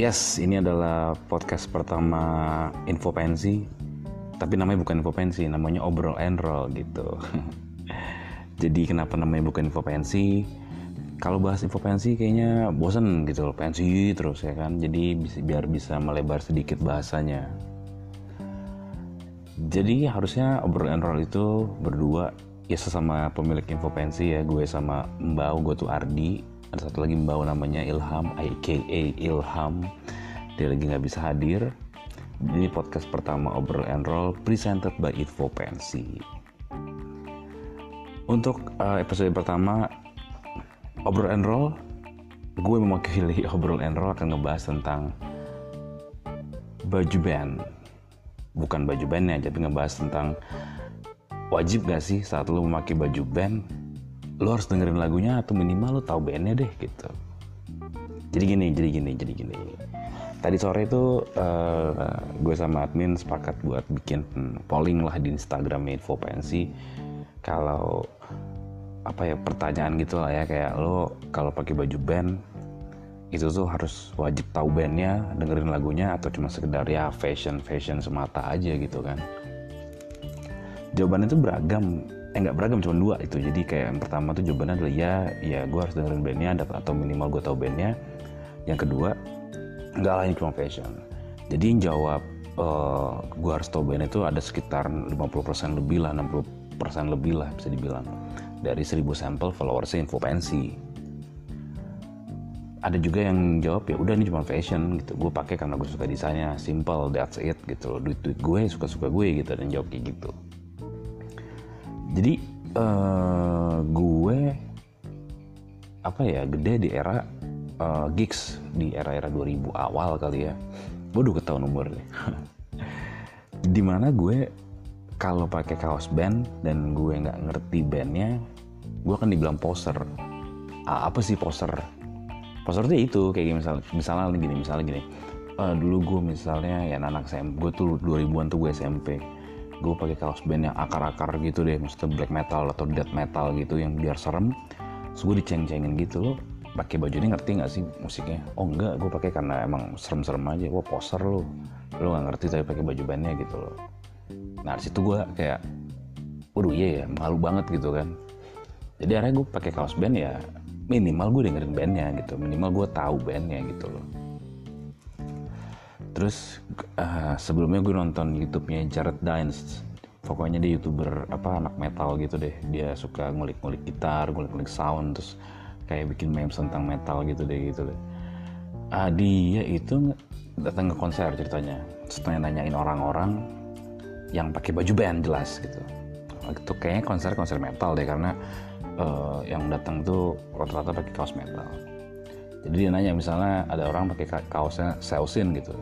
Yes, ini adalah podcast pertama Info Pensi. Tapi namanya bukan Info Pensi, namanya Obrol and Roll gitu. Jadi kenapa namanya bukan Info Pensi? Kalau bahas Info Pensi kayaknya bosen gitu loh, pensi terus ya kan. Jadi biar bisa melebar sedikit bahasanya. Jadi harusnya Obrol and Roll itu berdua ya sesama pemilik Info Pensi ya, gue sama Mbak, gue tuh Ardi, ada satu lagi membawa namanya Ilham aka Ilham. Dia lagi nggak bisa hadir. Ini podcast pertama Obrol and Roll presented by Info Pensi. Untuk uh, episode pertama Obrol and Roll gue mewakili Obrol and Roll akan ngebahas tentang baju band. Bukan baju bandnya tapi ngebahas tentang wajib gak sih saat lo memakai baju band lo harus dengerin lagunya atau minimal lo tahu bandnya deh gitu. Jadi gini jadi gini jadi gini. Tadi sore itu uh, gue sama admin sepakat buat bikin polling lah di Instagram info pensi. Kalau apa ya pertanyaan gitu lah ya kayak lo kalau pakai baju band itu tuh harus wajib tahu bandnya dengerin lagunya atau cuma sekedar ya fashion fashion semata aja gitu kan. Jawabannya itu beragam eh beragam cuma dua itu. Jadi kayak yang pertama tuh jawabannya adalah ya ya gue harus dengerin bandnya atau minimal gue tahu bandnya. Yang kedua nggak lain cuma fashion. Jadi yang jawab uh, gue harus tahu bandnya itu ada sekitar 50% lebih lah 60% lebih lah bisa dibilang. Dari 1000 sampel followersnya info pensi ada juga yang jawab ya udah ini cuma fashion gitu. Gue pakai karena gue suka desainnya. Simple that's it gitu duit duit gue suka suka gue gitu. Dan jawab kayak gitu jadi uh, gue apa ya gede di era uh, gigs di era-era 2000 awal kali ya. Udah ketahuan umur deh. Di mana gue kalau pakai kaos band dan gue nggak ngerti bandnya gue akan dibilang poser. Ah, apa sih poser? Poser itu itu kayak gini misalnya misalnya gini misalnya gini. Uh, dulu gue misalnya ya anak SMP gue tuh 2000-an tuh gue SMP gue pakai kaos band yang akar-akar gitu deh maksudnya black metal atau death metal gitu yang biar serem. Terus gue diceng-cengin gitu loh. Pakai baju ini ngerti nggak sih musiknya? Oh enggak gue pakai karena emang serem-serem aja. Wah poser lo lo nggak ngerti tapi pakai baju bandnya gitu loh. Nah situ gue kayak waduh iya ya malu banget gitu kan. Jadi akhirnya gue pakai kaos band ya minimal gue dengerin bandnya gitu. Minimal gue tahu bandnya gitu loh terus uh, sebelumnya gue nonton YouTube-nya Jared Dines pokoknya dia youtuber apa anak metal gitu deh. Dia suka ngulik-ngulik gitar ngulik-ngulik sound terus kayak bikin memes tentang metal gitu deh gitu deh. Uh, dia itu datang ke konser ceritanya. Setelah nanyain orang-orang yang pakai baju band jelas gitu. Itu kayaknya konser konser metal deh karena uh, yang datang tuh rata-rata pakai kaos metal. Jadi dia nanya misalnya ada orang pakai kaosnya Sausin gitu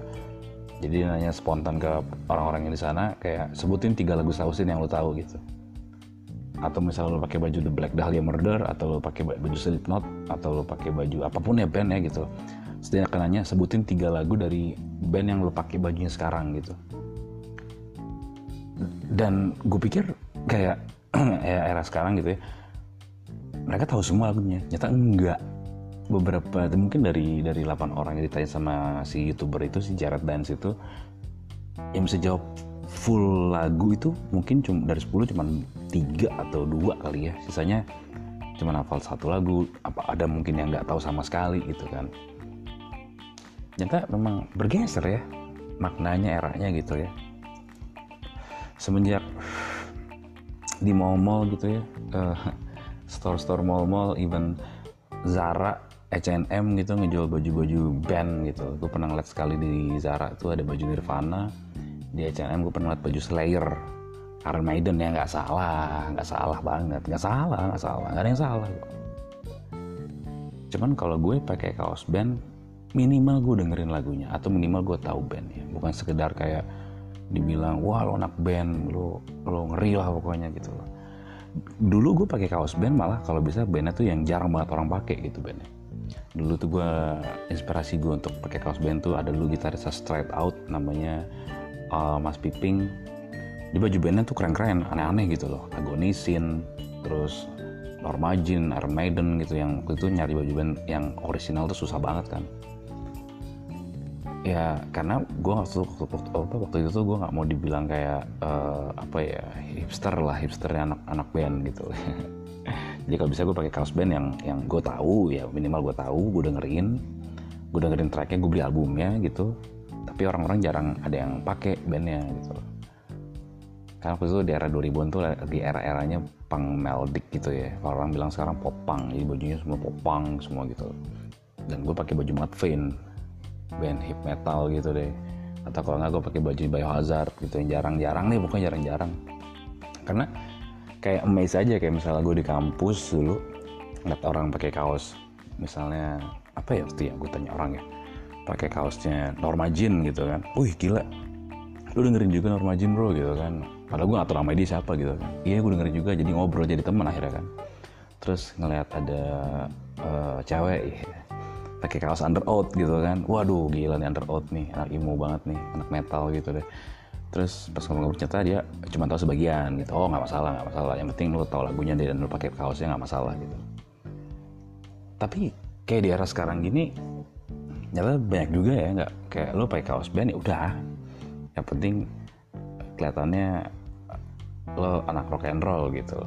jadi nanya spontan ke orang-orang yang di sana kayak sebutin tiga lagu Sausin yang lo tahu gitu. Atau misalnya lo pakai baju The Black Dahlia Murder atau lo pakai baju Slipknot atau lo pakai baju apa pun ya band ya gitu. Dia akan nanya sebutin tiga lagu dari band yang lo pakai bajunya sekarang gitu. Dan gue pikir kayak ya era sekarang gitu ya mereka tahu semua lagunya. Nyata enggak beberapa mungkin dari dari 8 orang yang ditanya sama si youtuber itu si Jared Dance itu yang bisa jawab full lagu itu mungkin cuma dari 10 cuma tiga atau dua kali ya. Sisanya cuma hafal satu lagu apa ada mungkin yang nggak tahu sama sekali gitu kan. Nyata memang bergeser ya maknanya eranya gitu ya. Semenjak di mall-mall gitu ya uh, store-store mall-mall even Zara H&M gitu ngejual baju-baju band gitu. Gue pernah ngeliat sekali di Zara tuh ada baju Nirvana. Di H&M gue pernah ngeliat baju Slayer. Iron Maiden ya nggak salah nggak salah banget. Nggak salah nggak salah nggak ada yang salah cuman kalau gue pakai kaos band minimal gue dengerin lagunya atau minimal gue tahu band ya bukan sekedar kayak dibilang wah lo anak band lo lo ngeri lah pokoknya gitu loh. Dulu gue pakai kaos band malah kalau bisa bandnya tuh yang jarang banget orang pakai gitu bandnya dulu tuh gue inspirasi gue untuk pakai kaos band tuh ada dulu gitaris straight out namanya uh, Mas Piping. Di baju bandnya tuh keren-keren aneh-aneh gitu loh. Agonisin terus Norma Jean, Iron Maiden gitu yang waktu itu nyari baju band yang original tuh susah banget kan. Ya karena gue waktu waktu, waktu, waktu, itu tuh gue nggak mau dibilang kayak uh, apa ya hipster lah hipsternya anak anak band gitu jadi kalau bisa gue pakai kaos band yang yang gue tahu ya minimal gue tahu gue dengerin gue dengerin tracknya gue beli albumnya gitu. Tapi orang-orang jarang ada yang pakai bandnya gitu. Karena waktu itu di era 2000 tuh lagi era-eranya punk melodic gitu ya. Kalau orang bilang sekarang pop punk jadi bajunya semua pop punk semua gitu. Dan gue pakai baju Mudvayne band hip metal gitu deh. Atau kalau nggak gue pakai baju Biohazard gitu yang jarang-jarang nih bukan jarang-jarang. Karena kayak amazed aja kayak misalnya gue di kampus dulu ngeliat orang pakai kaos misalnya apa ya waktu ya gue tanya orang ya pakai kaosnya Norma Jean gitu kan. Wih gila. Lu dengerin juga Norma Jean bro gitu kan. Padahal gue gak tau nama dia siapa gitu kan. Iya gue dengerin juga jadi ngobrol jadi teman akhirnya kan. Terus ngeliat ada uh, cewek ya, pakai kaos under out gitu kan. Waduh gila nih under out nih anak emo banget nih anak metal gitu deh terus pas ngomong ternyata dia cuma tahu sebagian gitu. Oh nggak masalah nggak masalah. Yang penting lu tahu lagunya dan lu pakai kaosnya nggak masalah gitu. Tapi kayak di era sekarang gini nyata banyak juga ya nggak kayak lu pakai kaos band ya udah. Yang penting kelihatannya lo anak rock and roll gitu.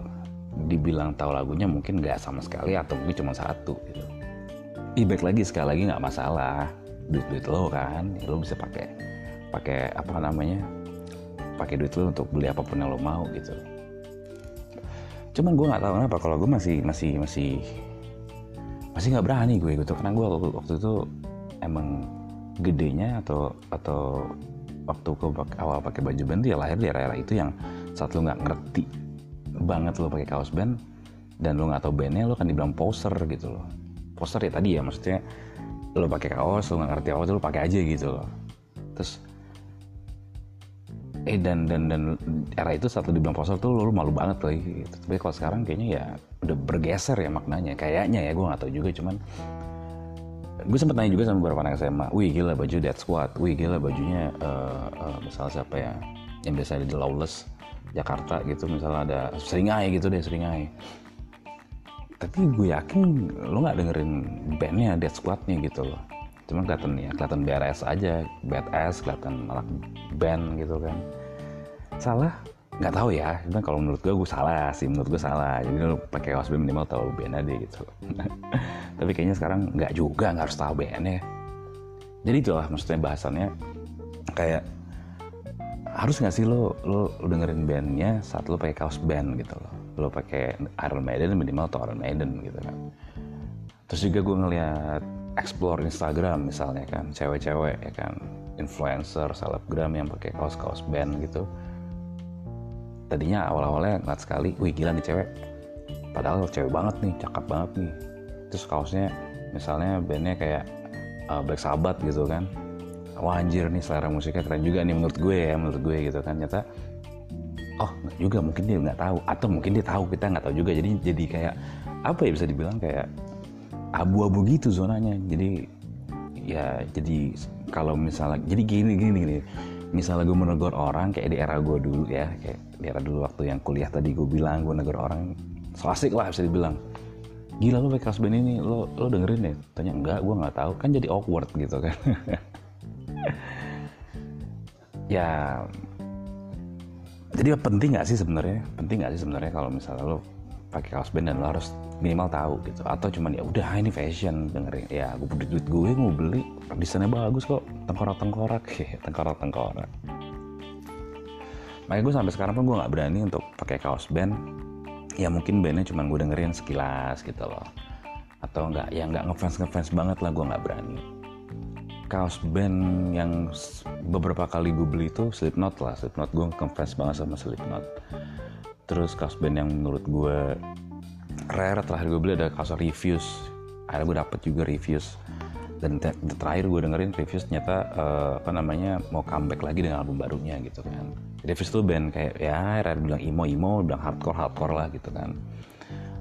Dibilang tahu lagunya mungkin nggak sama sekali atau mungkin cuma satu gitu. Ih, baik lagi sekali lagi nggak masalah. Duit duit lo kan lo bisa pakai pakai apa namanya pakai duit lo untuk beli apa pun yang lo mau gitu. Cuman gue nggak tahu kenapa kalau gue masih masih masih masih nggak berani gue gitu karena gue waktu, waktu itu emang gedenya atau atau waktu gue awal pakai baju band ya lahir di era-era itu yang saat lo nggak ngerti banget lo pakai kaos band dan lo nggak tahu bandnya lo kan dibilang poser gitu loh. Poster ya tadi ya maksudnya lo pakai kaos lo nggak ngerti apa tuh lo pakai aja gitu loh. Terus eh dan dan dan era itu saat lo dibilang poster tuh lo, lo malu banget loh gitu. tapi kalau sekarang kayaknya ya udah bergeser ya maknanya. Kayaknya ya gue nggak tahu juga cuman gue sempet nanya juga sama beberapa anak SMA wih gila baju Dead Squad wih gila bajunya uh, uh, misalnya siapa ya yang biasa di Lawless Jakarta gitu. Misalnya ada Seringai gitu deh Seringai. Tapi gue yakin lo nggak dengerin bandnya Dead Squadnya gitu loh cuman kelihatan ya kelihatan BRS aja badass kelihatan anak band gitu kan. Salah? Nggak tahu ya. Cuman kalau menurut gue gue salah sih menurut gue salah. Jadi lo pakai kaos band minimal tahu band aja gitu. Tapi kayaknya sekarang nggak juga nggak harus tahu bandnya jadi itulah maksudnya bahasannya. Kayak harus nggak sih lo, lo lo dengerin bandnya saat lo pakai kaos band gitu loh. Lo pakai Iron Maiden minimal atau Iron Maiden gitu kan. Terus juga gue ngeliat explore Instagram misalnya kan cewek-cewek ya kan influencer selebgram yang pakai kaos-kaos band gitu. Tadinya awal-awalnya ngeliat sekali wih gila nih cewek. Padahal cewek banget nih cakep banget nih. Terus kaosnya misalnya bandnya kayak uh, Black Sabbath gitu kan. Wah anjir nih selera musiknya keren juga nih menurut gue ya menurut gue gitu kan. Nyata oh juga mungkin dia nggak tahu. Atau mungkin dia tahu kita nggak tahu juga. Jadi jadi kayak apa ya bisa dibilang kayak abu-abu gitu zonanya. Jadi ya jadi kalau misalnya jadi gini gini gini. Misalnya gue menegur orang kayak di era gue dulu ya kayak di era dulu waktu yang kuliah tadi gue bilang gue negur orang so asik lah bisa dibilang. Gila lo pakai band ini lo lo dengerin ya tanya enggak gue nggak tahu. Kan jadi awkward gitu kan. Ya jadi penting nggak sih sebenarnya? Penting nggak sih sebenarnya kalau misalnya lo pakai kaos band dan lo harus minimal tahu gitu. Atau cuman ya udah ini fashion dengerin. Ya gue beli duit gue mau beli. Desainnya bagus kok. Tengkorak tengkorak ya tengkorak tengkorak makanya gue sampai sekarang pun gue nggak berani untuk pakai kaos band. Ya mungkin bandnya cuman gue dengerin sekilas gitu loh. Atau nggak ya nggak ngefans ngefans banget lah gue nggak berani. Kaos band yang beberapa kali gue beli itu Slipknot lah. Slipknot gue ngefans banget sama Slipknot terus kaos band yang menurut gue rare terakhir gue beli ada kaos Refuse akhirnya gue dapet juga Refuse dan terakhir gue dengerin Refuse ternyata uh, apa namanya mau comeback lagi dengan album barunya gitu kan. Refuse tuh band kayak ya rare bilang emo emo bilang hardcore hardcore lah gitu kan.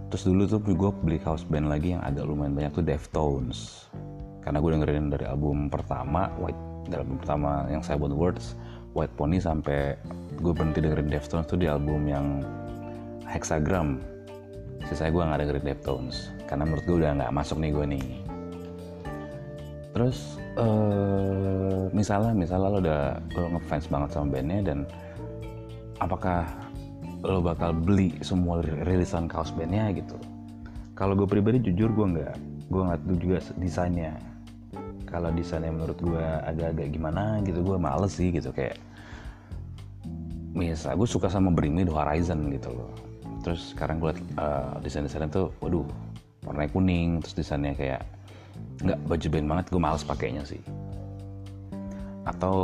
Terus dulu tuh gue beli kaos band lagi yang agak lumayan banyak tuh Deftones. Karena gue dengerin dari album pertama White dari album pertama yang saya buat Words White Pony sampai gue berhenti dengerin Deftones tuh di album yang Hexagram. Sisanya gue nggak dengerin Deftones karena menurut gue udah nggak masuk nih gue nih. Terus uh, misalnya misalnya lo udah lo ngefans banget sama bandnya dan apakah lo bakal beli semua rilisan kaos bandnya gitu? Kalau gue pribadi jujur gue nggak gue nggak tahu juga desainnya kalau desainnya menurut gue agak-agak gimana gitu gue males sih gitu kayak misal gue suka sama Bring Me The Horizon gitu loh. Terus sekarang gue liat uh, desain-desainnya tuh waduh warnanya kuning terus desainnya kayak nggak baju band banget gue males pakainya sih. Atau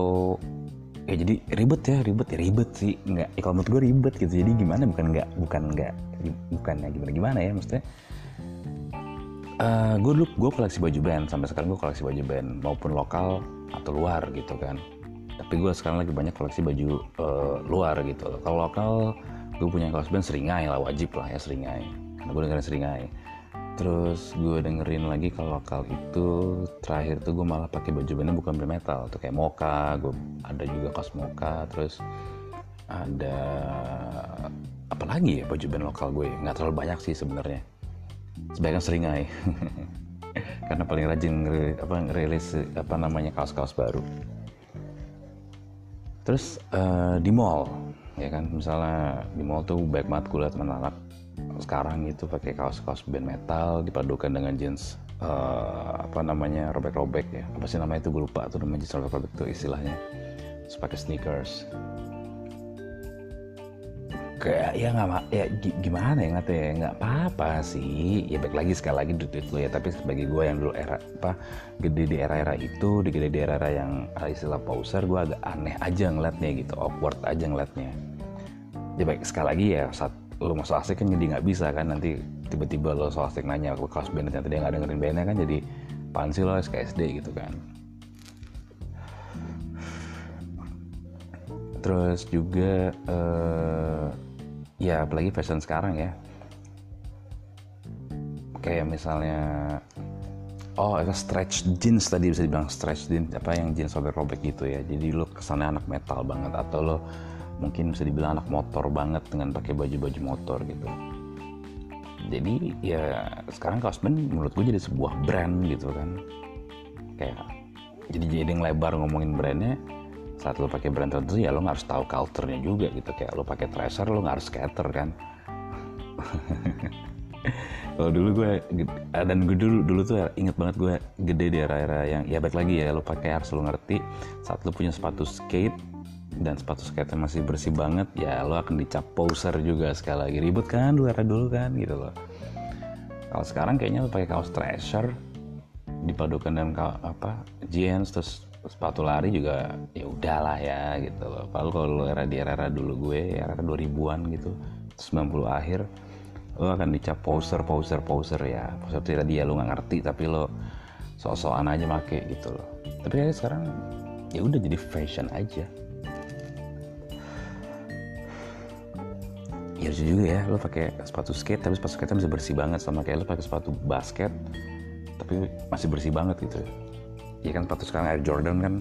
ya jadi ribet ya ribet ya ribet sih nggak ya, kalau menurut gue ribet gitu. Jadi gimana bukan nggak bukan nggak bukannya gimana gimana ya maksudnya uh, gue dulu gue koleksi baju band. Sampai sekarang gue koleksi baju band maupun lokal atau luar gitu kan. Tapi gue sekarang lagi banyak koleksi baju uh, luar gitu. Kalau lokal gue punya kaos band seringai lah wajib lah ya seringai. Karena gue dengerin seringai. Terus gue dengerin lagi kalau lokal itu terakhir tuh gue malah pakai baju bandnya bukan band metal. Tuh kayak Moka gue ada juga kaos Moka terus ada apa lagi ya baju band lokal gue nggak terlalu banyak sih sebenarnya sebaiknya seringai. Karena paling rajin apa rilis apa namanya kaos-kaos baru. Terus uh, di mall ya kan? Misalnya di mall tuh baik banget gue liat anak. Sekarang itu pakai kaos-kaos band metal dipadukan dengan jeans uh, apa namanya robek-robek ya. Apa sih namanya itu? Gue lupa tuh namanya jeans robek-robek itu istilahnya. Terus pakai sneakers kayak ya nggak ya gimana ya nggak ya? Nggak apa-apa sih. Ya baik lagi sekali lagi duit lo ya. Tapi sebagai gue yang dulu era apa gede di era-era itu di gede di era-era yang istilah poser gue agak aneh aja ngeliatnya gitu. Awkward aja ngeliatnya. Ya baik sekali lagi ya saat lo masuk asik kan jadi nggak bisa kan. Nanti tiba-tiba lo so asik nanya ke kelas band ternyata dia nggak dengerin bandnya kan jadi pan sih lo SKSD gitu kan. Terus juga uh, ya apalagi fashion sekarang ya. Kayak misalnya oh itu stretch jeans tadi bisa dibilang stretch jeans apa yang jeans robek-robek gitu ya. Jadi lo kesannya anak metal banget atau lo mungkin bisa dibilang anak motor banget dengan pakai baju-baju motor gitu. Jadi ya sekarang kaos band menurut gue jadi sebuah brand gitu kan. Kayak jadi jadi yang lebar ngomongin brandnya saat lo pakai brand tertentu ya lo harus tahu culture-nya juga gitu. Kayak lo pakai tracer lo harus skater kan? Kalau dulu gue dan gue dulu dulu tuh inget banget gue gede di era-era yang ya baik lagi ya lo pakai harus lo ngerti saat lo punya sepatu skate dan sepatu skate masih bersih banget ya lo akan dicap poser juga sekali lagi. Ribut kan dulu era dulu kan gitu loh. Kalau sekarang kayaknya lo pakai kaos treasure dipadukan dengan apa jeans terus sepatu lari juga ya udahlah ya gitu loh. Kalau kalau era di era, era dulu gue era 2000-an gitu 90 akhir lo akan dicap poser poser poser ya. Poser tidak dia lo nggak ngerti tapi lo sok-sokan aja make gitu loh. Tapi kayak sekarang ya udah jadi fashion aja. Ya lucu juga ya lo pakai sepatu skate tapi sepatu skate bisa bersih banget sama kayak lo pakai sepatu basket tapi masih bersih banget gitu ya kan sepatu sekarang Air Jordan kan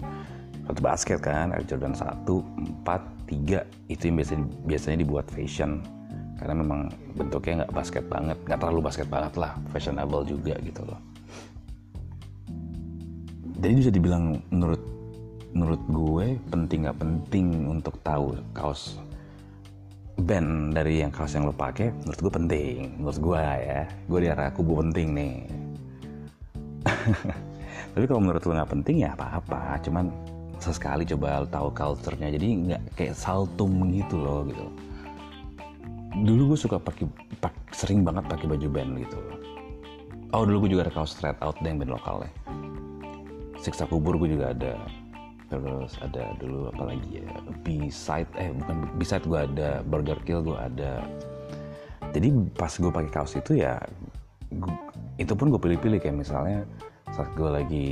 sepatu basket kan Air Jordan 1, 4, 3 itu yang biasanya, biasanya dibuat fashion. Karena memang bentuknya nggak basket banget nggak terlalu basket banget lah fashionable juga gitu loh. Jadi bisa dibilang menurut menurut gue penting nggak penting untuk tahu kaos band dari yang kaos yang lo pakai menurut gue penting. Menurut gue ya gue di arah kubu penting nih tapi kalau menurut lo nggak penting ya apa-apa. Cuman sesekali coba tahu culture-nya. Jadi nggak kayak saltum gitu loh gitu. Dulu gue suka pakai pak, sering banget pakai baju band gitu. Oh dulu gue juga ada kaos straight out yang band lokal ya. Siksa kubur gue juga ada. Terus ada dulu apa lagi ya? B-side eh bukan B-side gue ada. Burger Kill gue ada. Jadi pas gue pakai kaos itu ya gua, itu pun gue pilih-pilih kayak misalnya saat gue lagi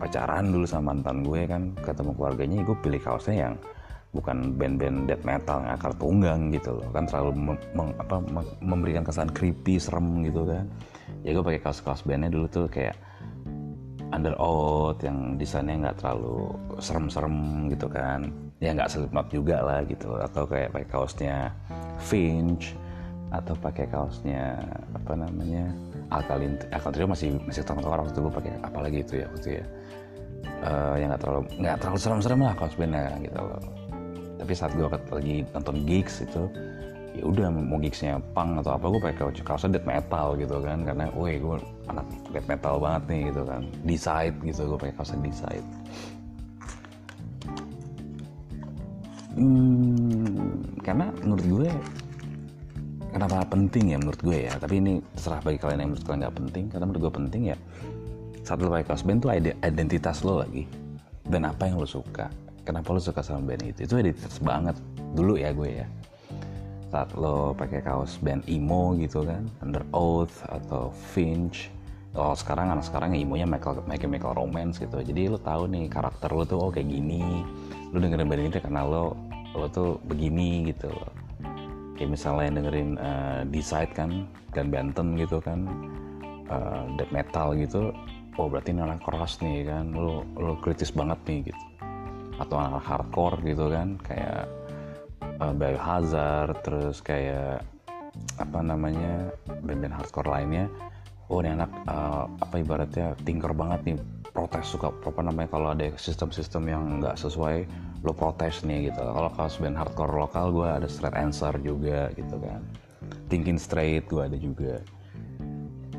pacaran dulu sama mantan gue kan ketemu keluarganya gue pilih kaosnya yang bukan band-band death metal yang akar tunggang gitu loh. Kan terlalu mem, apa, memberikan kesan creepy serem gitu kan. Ya gue pakai kaos-kaos bandnya dulu tuh kayak under out yang desainnya nggak terlalu serem-serem gitu kan. Ya nggak Slipknot juga lah gitu. Atau kayak pakai kaosnya Finch atau pakai kaosnya apa namanya alkalin alkalin trio masih masih tengkorak waktu gue pakai apalagi itu ya waktu ya. Uh, yang nggak terlalu nggak terlalu serem-serem lah kaos bandnya gitu. Loh tapi saat gue lagi nonton gigs itu ya udah mau gigsnya punk atau apa gue pakai kaos kaosnya death metal gitu kan. Karena woi gue anak death metal banget nih gitu kan. Decide gitu gue pakai kaosnya decide. Hmm, karena menurut gue kenapa penting ya menurut gue ya? Tapi ini terserah bagi kalian yang menurut kalian nggak penting. Karena menurut gue penting ya saat lo pakai kaos band tuh identitas lo lagi. Dan apa yang lo suka. Kenapa lo suka sama band itu? Itu identitas banget. Dulu ya gue ya. Saat lo pakai kaos band emo gitu kan. Under Oath atau Finch. Oh sekarang anak sekarang ya imonya Michael Michael Romance gitu. Jadi lo tahu nih karakter lo tuh oh kayak gini. Lo dengerin band ini karena lo lo tuh begini gitu. loh kayak misalnya dengerin uh, Decide kan dan Benton gitu kan uh, death metal gitu oh berarti ini anak keras nih kan lo lo kritis banget nih gitu. Atau anak hardcore gitu kan kayak uh, Biohazard terus kayak apa namanya band-band hardcore lainnya. Oh ini anak uh, apa ibaratnya tinker banget nih protes suka apa namanya kalau ada sistem-sistem yang nggak sesuai lo protes nih gitu. Kalau kaos band hardcore lokal gue ada straight answer juga gitu kan. Thinking straight gue ada juga.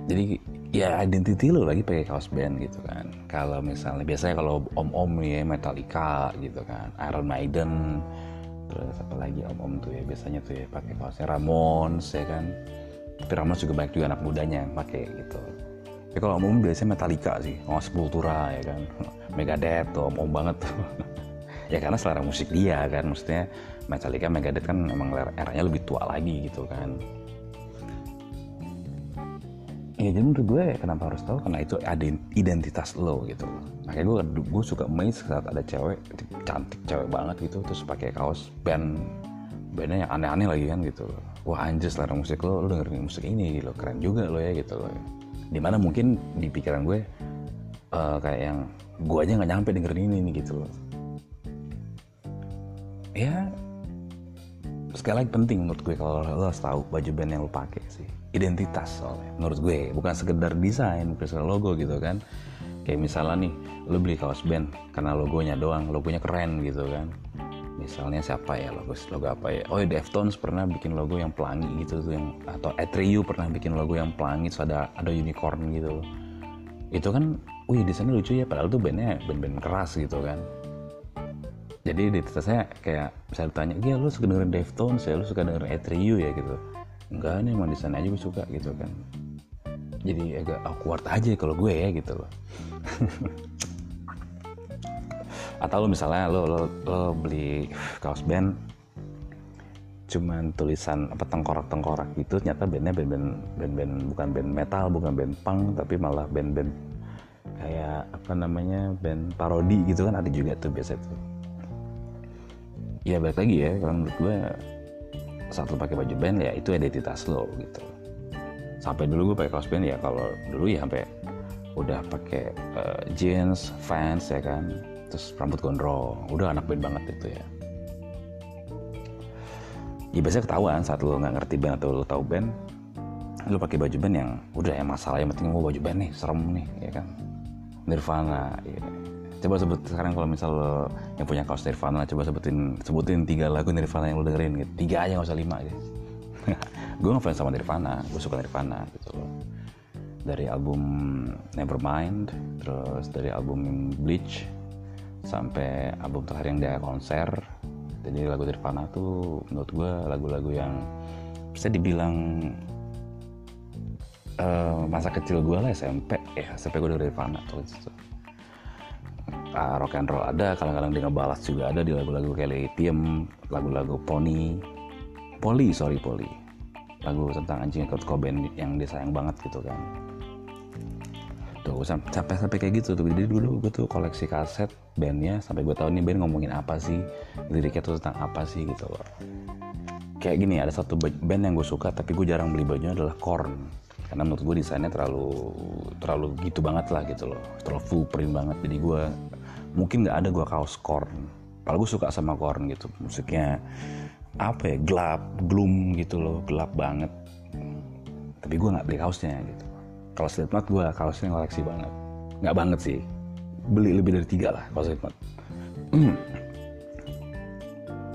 Jadi ya identity lo lagi pakai kaos band gitu kan. Kalau misalnya biasanya kalau om-om ya Metallica gitu kan. Iron Maiden terus apa lagi om-om tuh ya biasanya tuh ya pakai kaosnya Ramones ya kan. Tapi Ramos juga banyak juga anak mudanya yang pakai gitu tapi kalau om-om biasanya Metallica sih oh Sepultura ya kan. Megadeth tuh om-om banget tuh. Ya karena selera musik dia kan maksudnya Metallica Megadeth kan emang eranya lebih tua lagi gitu kan. Ya jadi menurut gue kenapa harus tahu? Karena itu ada identitas lo gitu. Makanya gue gue suka main saat ada cewek cantik cewek banget gitu terus pakai kaos band bandnya yang aneh-aneh lagi kan gitu. Wah anjir selera musik lo lo dengerin musik ini lo keren juga lo ya gitu loh di mana mungkin di pikiran gue uh, kayak yang gue aja nggak nyampe dengerin ini nih gitu ya sekali lagi penting menurut gue kalau lo harus tahu baju band yang lo pakai sih. Identitas soalnya menurut gue. Bukan sekedar desain bukan sekedar logo gitu kan. Kayak misalnya nih lo beli kaos band karena logonya doang logonya keren gitu kan misalnya siapa ya logo logo apa ya? Oh ya Deftones pernah bikin logo yang pelangi gitu tuh yang atau Atreyu pernah bikin logo yang pelangi terus ada ada unicorn gitu. Itu kan wih desainnya lucu ya padahal tuh bandnya band-band keras gitu kan. Jadi di saya kayak bisa ditanya iya lu suka dengerin Deftones ya? Lu suka dengerin Atreyu ya? Gitu. Enggak nih emang desain aja gue suka gitu kan. Jadi agak awkward aja kalau gue ya gitu loh atau lo misalnya lo lo, lo beli kaos band cuman tulisan apa tengkorak-tengkorak gitu ternyata bandnya band-band band-band bukan band metal bukan band punk tapi malah band-band kayak apa namanya band parodi gitu kan ada juga tuh biasa tuh. Ya balik lagi ya kalau menurut gue saat lo pakai baju band ya itu identitas lo gitu. Sampai dulu gue pakai kaos band ya kalau dulu ya sampai udah pakai uh, jeans fans ya kan terus rambut gondrong. Udah anak band banget itu ya. Ya biasanya ketahuan saat lo nggak ngerti band atau lo tahu band lo pakai baju band yang udah ya masalah. Yang penting gue baju band nih serem nih ya kan? Nirvana ya. coba sebut sekarang kalau misal lo yang punya kaos Nirvana coba sebutin sebutin tiga lagu Nirvana yang lo dengerin gitu. Tiga aja nggak usah lima gitu. Gue ngefans sama Nirvana gue suka Nirvana gitu loh. Dari album Nevermind terus dari album Bleach sampai album terakhir yang dia konser. Jadi lagu Nirvana tuh menurut gue lagu-lagu yang bisa dibilang uh, masa kecil gue lah SMP ya SMP gue dari Nirvana tuh gitu. Uh, rock and roll ada kadang-kadang dia ngebalas juga ada di lagu-lagu kayak Lithium lagu-lagu Pony. Poli sorry Poli. Lagu tentang anjing Kurt Cobain yang dia sayang banget gitu kan tuh sampai sampai kayak gitu tuh. Jadi dulu gue tuh koleksi kaset bandnya sampai gue tahu nih band ngomongin apa sih liriknya tuh tentang apa sih gitu loh. Kayak gini ada satu band yang gue suka tapi gue jarang beli bajunya adalah Korn. Karena menurut gue desainnya terlalu terlalu gitu banget lah gitu loh. Terlalu full print banget. Jadi gue mungkin nggak ada gue kaos Korn. Kalau gue suka sama Korn gitu. Musiknya apa ya gelap gloom gitu loh. Gelap banget. Tapi gue nggak beli kaosnya gitu kalau Slipknot gue kaosnya koleksi banget. Nggak banget sih. Beli lebih dari tiga lah kalau Slipknot hmm.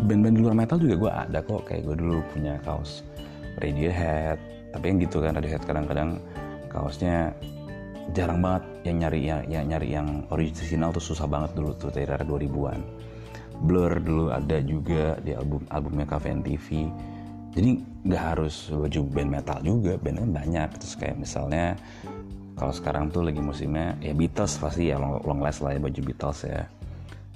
band-band di luar metal juga gue ada kok. Kayak gue dulu punya kaos Radiohead. Tapi yang gitu kan Radiohead kadang-kadang kaosnya jarang banget. Yang nyari yang, yang nyari yang original tuh susah banget dulu tuh dari era 2000-an Blur dulu ada juga di album albumnya Cafe TV jadi nggak harus baju band metal juga band kan banyak. Terus kayak misalnya kalau sekarang tuh lagi musimnya ya Beatles pasti ya long, long last lah ya baju Beatles ya.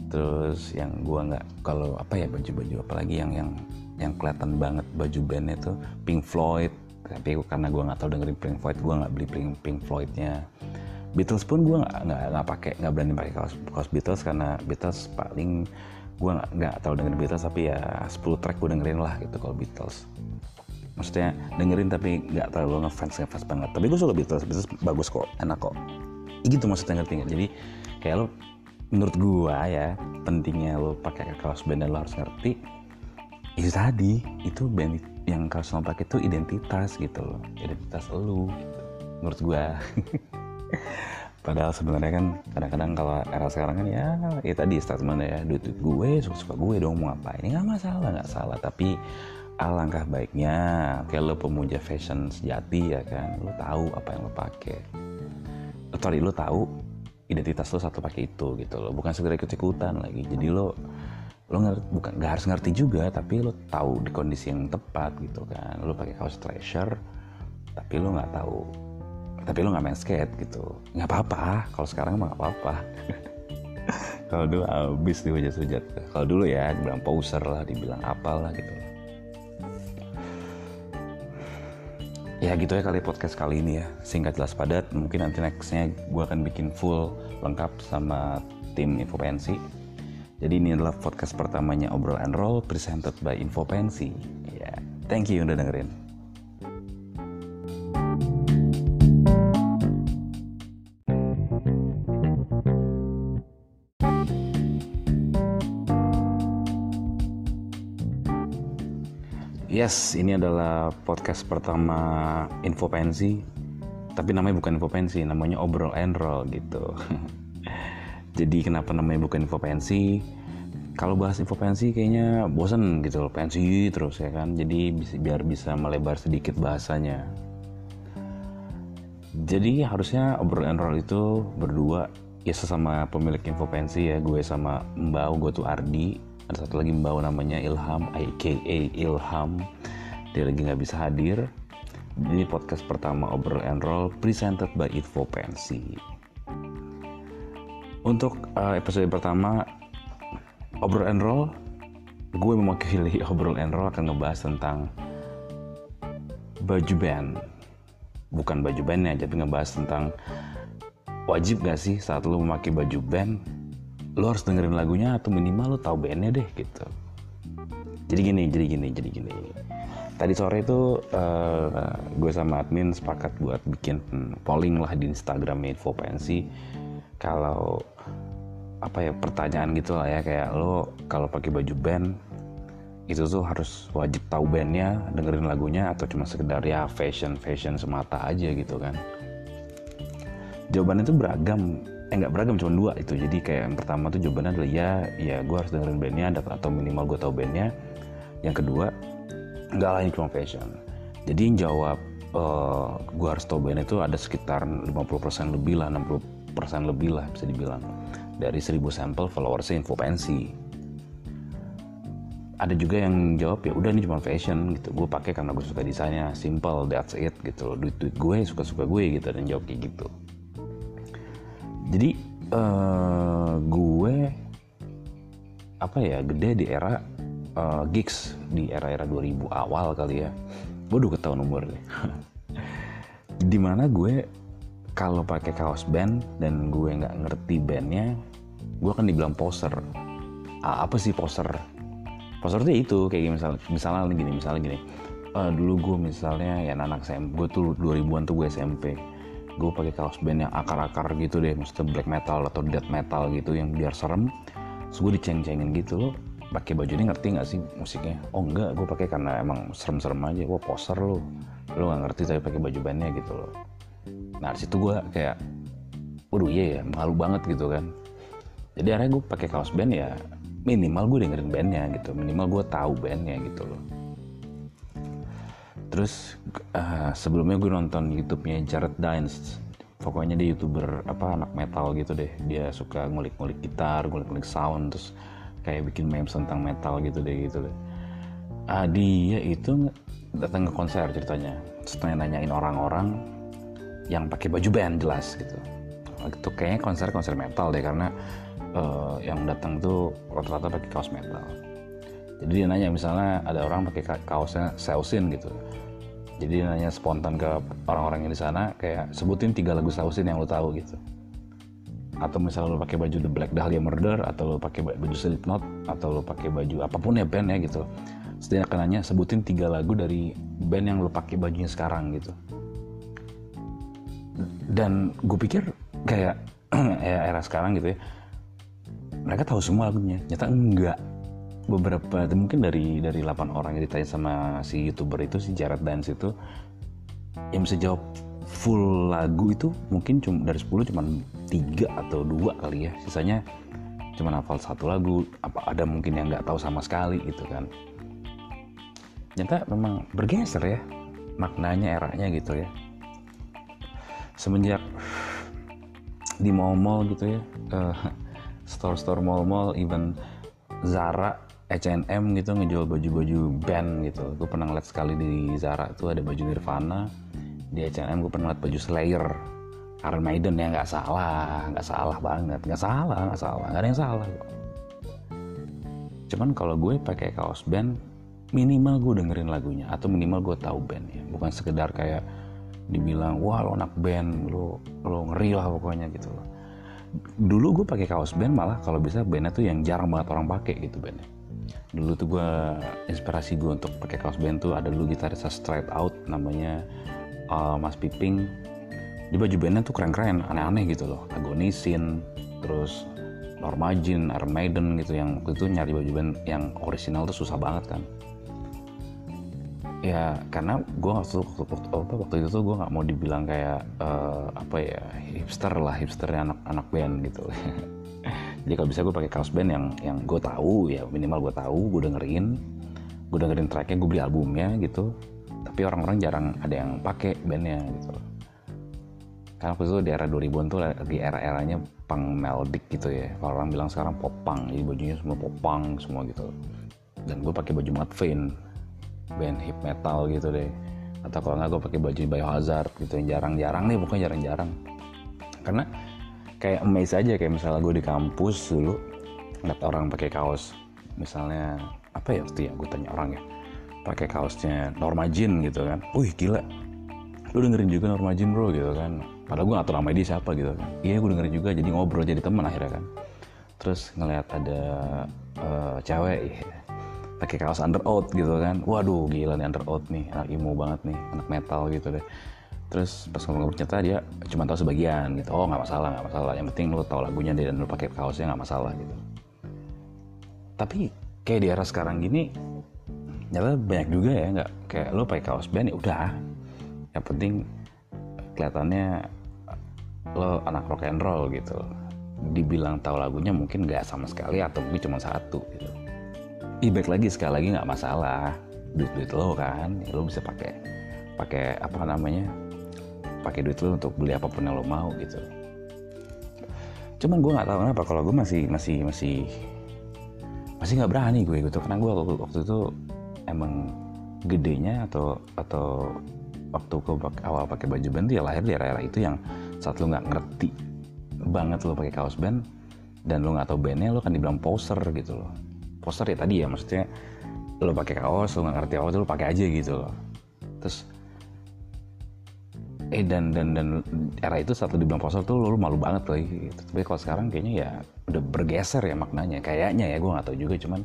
Terus yang gua nggak kalau apa ya baju-baju apalagi yang yang yang kelihatan banget baju bandnya tuh Pink Floyd. Tapi karena gue nggak tahu dengerin Pink Floyd gue nggak beli Pink, Pink Floydnya. Beatles pun gue nggak nggak pakai nggak berani pakai kaos, kaos Beatles karena Beatles paling gue nggak tahu dengerin Beatles tapi ya 10 track gue dengerin lah gitu kalau Beatles. Maksudnya dengerin tapi nggak terlalu ngefans ngefans banget. Tapi gue suka Beatles Beatles bagus kok enak kok. Gitu maksudnya ngerti gak jadi kayak lo menurut gue ya pentingnya lo pakai kaos band dan lo harus ngerti itu tadi itu band yang kaos lo pakai itu identitas gitu loh. Identitas lo gitu. menurut gue padahal sebenarnya kan kadang-kadang kalau era sekarang kan ya ya tadi statement ya duit, gue suka suka gue dong mau apa ini nggak masalah nggak salah. Tapi alangkah baiknya lo pemuja fashion sejati ya kan lo tahu apa yang lo pakai. Sorry lo tahu identitas lo satu pakai itu gitu lo bukan segera ikut ikutan lagi. Jadi lo lo ngerti, bukan nggak harus ngerti juga tapi lo tahu di kondisi yang tepat gitu kan. Lo pakai kaos treasure tapi lo nggak tahu tapi lo nggak main skate gitu nggak apa-apa kalau sekarang mah nggak apa-apa kalau dulu abis dihujat-hujat kalau dulu ya dibilang poser lah dibilang apalah gitu ya gitu ya kali podcast kali ini ya singkat jelas padat mungkin nanti nextnya gue akan bikin full lengkap sama tim Infopensi jadi ini adalah podcast pertamanya Obrol and Roll presented by Infopensi. Ya, yeah. thank you udah dengerin. Yes, ini adalah podcast pertama Infopensi. Tapi namanya bukan Infopensi, namanya Obrol and Roll gitu. jadi kenapa namanya bukan info pensi kalau bahas info pensi kayaknya bosen gitu loh pensi terus ya kan jadi biar bisa melebar sedikit bahasanya jadi harusnya obrol and roll itu berdua ya sesama pemilik info pensi ya gue sama mbau gue tuh Ardi ada satu lagi mbau namanya Ilham aka Ilham. Dia lagi nggak bisa hadir. Ini podcast pertama obrol and roll presented by Info Pensi untuk uh, episode pertama Obrol and Roll, gue mewakili Obrol and Roll akan ngebahas tentang baju band. Bukan baju bandnya, tapi ngebahas tentang wajib gak sih saat lo memakai baju band, lo harus dengerin lagunya atau minimal lo tahu bandnya deh gitu. Jadi gini, jadi gini, jadi gini. Tadi sore itu uh, gue sama admin sepakat buat bikin polling lah di Instagram Info Pensi kalau apa ya pertanyaan gitu lah ya kayak lo kalau pakai baju band itu tuh harus wajib tahu bandnya dengerin lagunya atau cuma sekedar ya fashion fashion semata aja gitu kan jawabannya tuh beragam eh nggak beragam cuma dua itu. Jadi kayak yang pertama tuh jawabannya adalah ya ya gue harus dengerin bandnya atau minimal gue tahu bandnya. Yang kedua nggak lah cuma fashion. Jadi yang jawab uh, eh, gue harus tahu bandnya itu ada sekitar 50% lebih lah 60 persen lebih lah bisa dibilang. Dari 1000 sampel followersnya info pensi. Ada juga yang jawab ya udah ini cuma fashion gitu. Gue pakai karena gue suka desainnya simple that's it gitu loh. Duit duit gue suka suka gue gitu. Dan jawab kayak gitu jadi uh, gue apa ya gede di era uh, gigs di era-era 2000 awal kali ya. Udah ketahuan umur deh di mana gue kalau pakai kaos band dan gue nggak ngerti bandnya gue akan dibilang poser. Ah, apa sih poser? Poser tuh itu kayak misalnya misalnya gini misalnya gini. Uh, dulu gue misalnya ya anak SMP gue tuh 2000-an tuh gue SMP gue pakai kaos band yang akar-akar gitu deh maksudnya black metal atau death metal gitu yang biar serem. Terus gue diceng-cengin gitu loh pakai baju ini ngerti nggak sih musiknya? Oh enggak gue pakai karena emang serem-serem aja. Gue poser loh lo nggak ngerti tapi pakai baju bandnya gitu loh. Nah situ gue kayak waduh iya ya malu banget gitu kan. Jadi akhirnya gue pakai kaos band ya minimal gue dengerin bandnya gitu. Minimal gue tahu bandnya gitu loh terus uh, sebelumnya gue nonton YouTube-nya Jared Dines pokoknya dia youtuber apa anak metal gitu deh. Dia suka ngulik-ngulik gitar ngulik-ngulik sound terus kayak bikin memes tentang metal gitu deh gitu deh. Uh, dia itu datang ke konser ceritanya. Setelah nanyain orang-orang yang pakai baju band jelas gitu. Itu kayaknya konser konser metal deh karena uh, yang datang tuh rata-rata pakai kaos metal. Jadi dia nanya misalnya ada orang pakai kaosnya Sausin gitu jadi nanya spontan ke orang-orang yang di sana kayak sebutin tiga lagu Sausin yang lo tahu gitu. Atau misalnya lo pakai baju The Black Dahlia Murder atau lo pakai baju Slipknot atau lo pakai baju apa pun ya band ya gitu setidaknya akan nanya sebutin tiga lagu dari band yang lo pakai bajunya sekarang gitu. Dan gue pikir kayak ya era sekarang gitu ya mereka tahu semua lagunya. Nyata enggak beberapa mungkin dari dari 8 orang yang ditanya sama si youtuber itu si Jared Dance itu yang bisa jawab full lagu itu mungkin cuma dari 10 cuma tiga atau dua kali ya. Sisanya cuma hafal satu lagu apa ada mungkin yang nggak tahu sama sekali gitu kan. Nyata memang bergeser ya maknanya eranya gitu ya. Semenjak di mall-mall gitu ya uh, store-store mall-mall even Zara H&M gitu ngejual baju-baju band gitu. Gue pernah ngeliat sekali di Zara itu ada baju Nirvana. Di H&M gue pernah ngeliat baju Slayer. Iron Maiden ya nggak salah nggak salah banget. Nggak salah nggak salah nggak ada yang salah cuman kalau gue pakai kaos band minimal gue dengerin lagunya atau minimal gue tahu bandnya. Bukan sekedar kayak dibilang wah lo anak band lo lo ngeri lah pokoknya gitu dulu gue pakai kaos band malah kalau bisa bandnya tuh yang jarang banget orang pakai gitu bandnya dulu tuh gue inspirasi gue untuk pakai kaos band tuh ada dulu gitaris straight out namanya uh, Mas Piping. Di baju bandnya tuh keren-keren aneh-aneh gitu loh. Agonisin terus Norma Jean, Iron Maiden gitu yang waktu itu nyari baju band yang original tuh susah banget kan. Ya karena gue waktu, waktu, waktu, waktu itu tuh gue nggak mau dibilang kayak uh, apa ya hipster lah hipsternya anak-anak band gitu jadi kalau bisa gue pakai kaos band yang yang gue tahu ya minimal gue tahu gue dengerin. Gue dengerin tracknya gue beli albumnya gitu. Tapi orang-orang jarang ada yang pakai bandnya gitu. Karena waktu itu di era 2000-an tuh lagi era-eranya punk melodic gitu ya. Kalau orang bilang sekarang pop punk jadi bajunya semua pop punk semua gitu. Dan gue pakai baju Mudvayne band hip metal gitu deh. Atau kalau nggak gue pakai baju biohazard gitu yang jarang-jarang nih bukan jarang-jarang. Karena kayak amazed aja kayak misalnya gue di kampus dulu ngeliat orang pakai kaos misalnya apa ya waktu ya gue tanya orang ya pakai kaosnya Norma Jean gitu kan. Wih gila lu dengerin juga Norma Jean bro gitu kan. Padahal gue gak tau nama dia siapa gitu kan. Iya gue dengerin juga jadi ngobrol jadi teman akhirnya kan. Terus ngeliat ada uh, cewek ya, pakai kaos under oath gitu kan. Waduh gila nih under oath nih anak emo banget nih anak metal gitu deh terus pas ngobrol ternyata dia cuma tahu sebagian gitu. Oh nggak masalah nggak masalah. Yang penting lu tahu lagunya dan lu pakai kaosnya nggak masalah gitu. Tapi kayak di era sekarang gini nyata banyak juga ya nggak kayak lu pakai kaos band ya udah. Yang penting kelihatannya lo anak rock and roll gitu. Dibilang tahu lagunya mungkin nggak sama sekali atau mungkin cuma satu gitu. Ibek lagi sekali lagi nggak masalah. Duit duit lo kan ya lo bisa pakai pakai apa namanya pakai duit lo untuk beli apa pun yang lo mau gitu. Cuman gue nggak tahu kenapa kalau gue masih masih masih masih nggak berani gue gitu karena gue waktu, waktu itu emang gedenya atau atau waktu gue awal pakai baju band ya lahir di era-era itu yang saat lo nggak ngerti banget lo pakai kaos band dan lo nggak tahu bandnya lo kan dibilang poser gitu loh. Poser ya tadi ya maksudnya lo pakai kaos lo nggak ngerti apa lo pakai aja gitu loh. Terus eh dan dan dan era itu saat dibilang poster tuh lo, malu banget lagi gitu. tapi kalau sekarang kayaknya ya udah bergeser ya maknanya. Kayaknya ya gue nggak tahu juga. Cuman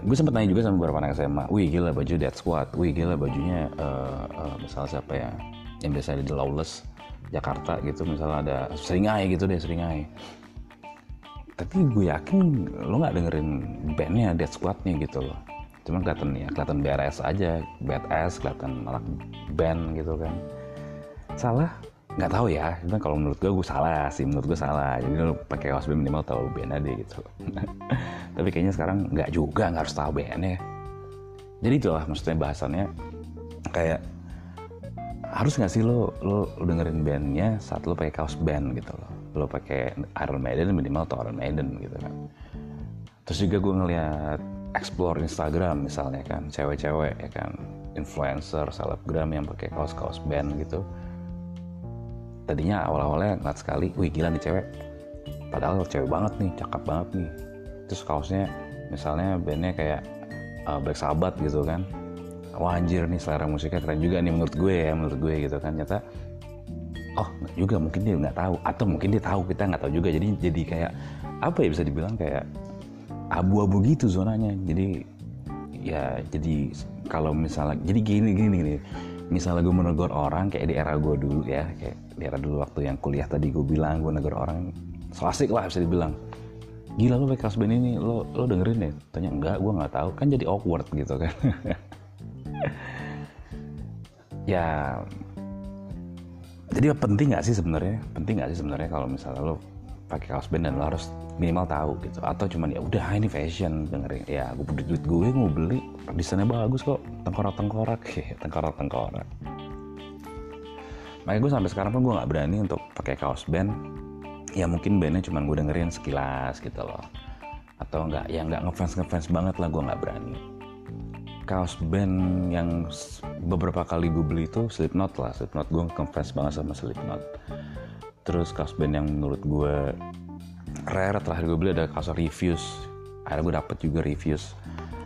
gue sempet nanya juga sama beberapa anak SMA wih gila baju Dead Squad. Wih gila bajunya uh, uh, misalnya siapa ya yang biasa ada di Lawless Jakarta gitu. Misalnya ada Seringai gitu deh Seringai. Tapi gue yakin lo nggak dengerin bandnya Dead Squadnya gitu loh. Cuman kelihatan ya kelihatan BRS aja badass kelihatan anak band gitu kan salah? Nggak tahu ya. Cuman kalau menurut gue gue salah sih. Menurut gue salah. Jadi lo pakai kaos band minimal tahu band aja gitu. Tapi kayaknya sekarang nggak juga. Nggak harus tahu bandnya jadi itulah maksudnya bahasannya. Kayak harus nggak sih lo, lo lo dengerin bandnya saat lo pakai kaos band gitu loh. Lo pakai Iron Maiden minimal atau Iron Maiden gitu kan. Terus juga gue ngeliat explore Instagram misalnya kan. Cewek-cewek ya kan. Influencer selebgram yang pakai kaos-kaos band gitu tadinya awal-awalnya ngeliat sekali wih gila nih cewek. Padahal cewek banget nih cakep banget nih. Terus kaosnya misalnya bandnya kayak uh, Black Sabbath gitu kan. Wah anjir nih selera musiknya keren juga nih menurut gue ya menurut gue gitu kan. Nyata oh juga mungkin dia nggak tahu. Atau mungkin dia tahu kita nggak tahu juga. Jadi jadi kayak apa ya bisa dibilang kayak abu-abu gitu zonanya. Jadi ya jadi kalau misalnya jadi gini gini gini misalnya gue menegur orang kayak di era gue dulu ya kayak di era dulu waktu yang kuliah tadi gue bilang gue negur orang so asik lah bisa dibilang. Gila lo pakai kaos band ini lo lo dengerin ya tanya enggak gue nggak tahu. Kan jadi awkward gitu kan. Ya jadi penting nggak sih sebenarnya? Penting nggak sih sebenarnya kalau misalnya lo pakai kaos band dan lo harus minimal tahu gitu. Atau cuman ya udah ini fashion dengerin. Ya gue beli duit gue mau beli. Desainnya bagus kok. Tengkorak tengkorak ya tengkorak tengkorak makanya gue sampai sekarang pun gue nggak berani untuk pakai kaos band. Ya mungkin bandnya cuman gue dengerin sekilas gitu loh. Atau nggak ya nggak ngefans ngefans banget lah gue nggak berani. Kaos band yang beberapa kali gue beli itu Slipknot lah. Slipknot gue ngefans banget sama Slipknot. Terus kaos band yang menurut gue rare terakhir gue beli ada kaos Refuse akhirnya gue dapet juga Refuse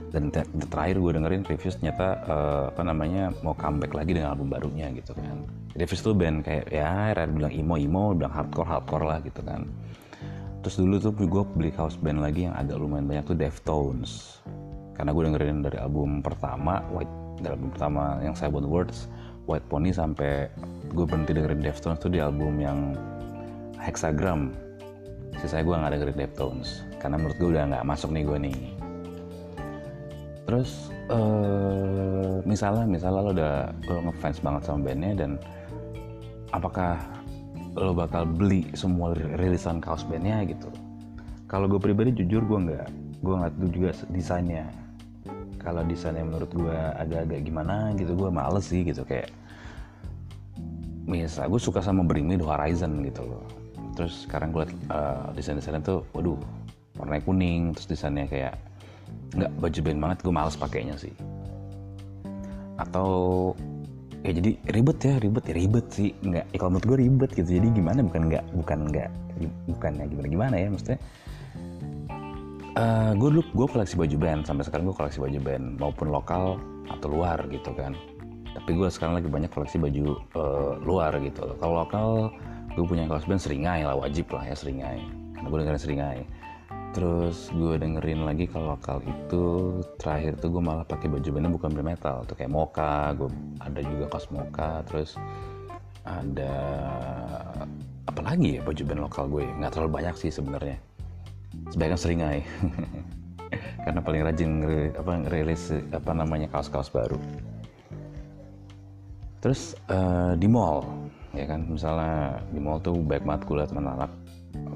dan terakhir gue dengerin Refuse ternyata uh, apa namanya mau comeback lagi dengan album barunya gitu kan. Refuse tuh band kayak ya rare bilang emo emo bilang hardcore hardcore lah gitu kan. Terus dulu tuh gue beli kaos band lagi yang agak lumayan banyak tuh Deftones. Karena gue dengerin dari album pertama White dari album pertama yang saya buat Words White Pony sampai gue berhenti dengerin Deftones tuh di album yang Hexagram sisa gue nggak dengerin Deftones karena menurut gue udah nggak masuk nih gue nih. Terus uh, misalnya misalnya lo udah lo ngefans banget sama bandnya dan apakah lo bakal beli semua rilisan kaos bandnya gitu? Kalau gue pribadi jujur gue nggak gue ngeliat tuh juga desainnya. Kalau desainnya menurut gue agak-agak gimana gitu gue males sih gitu kayak misal gue suka sama Bring Me The Horizon gitu loh terus sekarang gue uh, desain-desainnya tuh waduh warnanya kuning. Terus desainnya kayak nggak baju band banget gue males pakainya sih. Atau ya jadi ribet ya ribet ya ribet sih. Nggak ya kalau menurut gue ribet gitu. Jadi gimana? Bukan nggak bukan nggak bukannya gimana gimana ya maksudnya. Uh, gue dulu gue koleksi baju band. Sampai sekarang gue koleksi baju band maupun lokal atau luar gitu kan. Tapi gue sekarang lagi banyak koleksi baju uh, luar gitu. Kalau lokal gue punya kaos band seringai lah wajib lah ya seringai. Karena gue dengerin seringai. Terus gue dengerin lagi kalau lokal itu terakhir tuh gue malah pakai baju bandnya bukan band metal tuh kayak Moka gue ada juga kaos Moka terus ada apa lagi ya baju band lokal gue nggak terlalu banyak sih sebenarnya. Sebaiknya seringai. Karena paling rajin apa rilis apa namanya kaos-kaos baru. Terus uh, di mall ya kan misalnya di mall tuh baik banget gue liat anak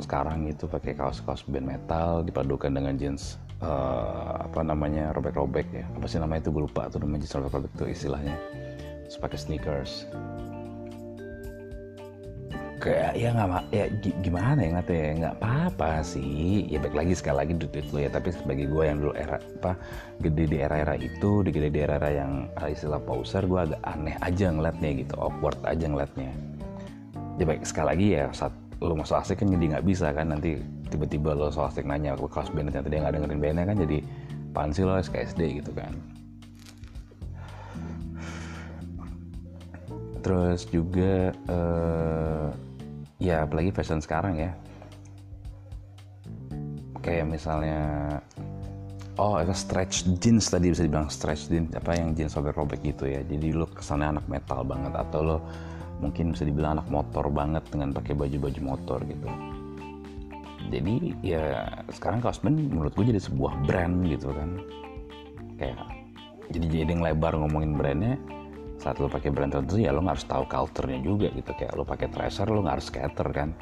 sekarang itu pakai kaos-kaos band metal dipadukan dengan jeans uh, apa namanya robek-robek ya. Apa sih namanya itu? Gue lupa tuh namanya jeans robek-robek tuh istilahnya. Terus pakai sneakers kayak ya nggak ya gimana ya nggak ya? Nggak apa-apa sih. Ya baik lagi sekali lagi duit lu ya tapi sebagai gue yang dulu era apa gede di era-era itu di gede di era-era yang istilah pauser gue agak aneh aja ngeliatnya gitu awkward aja ngeliatnya. Ya baik sekali lagi ya saat lo mau asik kan jadi nggak bisa kan nanti tiba-tiba lo so asik nanya ke kelas band ternyata dia nggak dengerin bandnya kan jadi pansi lo SKSD gitu kan. Terus juga uh, ya apalagi fashion sekarang ya. Kayak misalnya oh itu stretch jeans tadi bisa dibilang stretch jeans apa yang jeans robek-robek gitu ya. Jadi lo kesannya anak metal banget atau lo mungkin bisa dibilang anak motor banget dengan pakai baju-baju motor gitu. Jadi ya sekarang kaos menurut gue jadi sebuah brand gitu kan. Kayak jadi jadi lebar ngomongin brandnya saat lo pakai brand tertentu ya lo nggak harus tahu culture-nya juga gitu. Kayak lo pakai tracer lo nggak harus skater kan?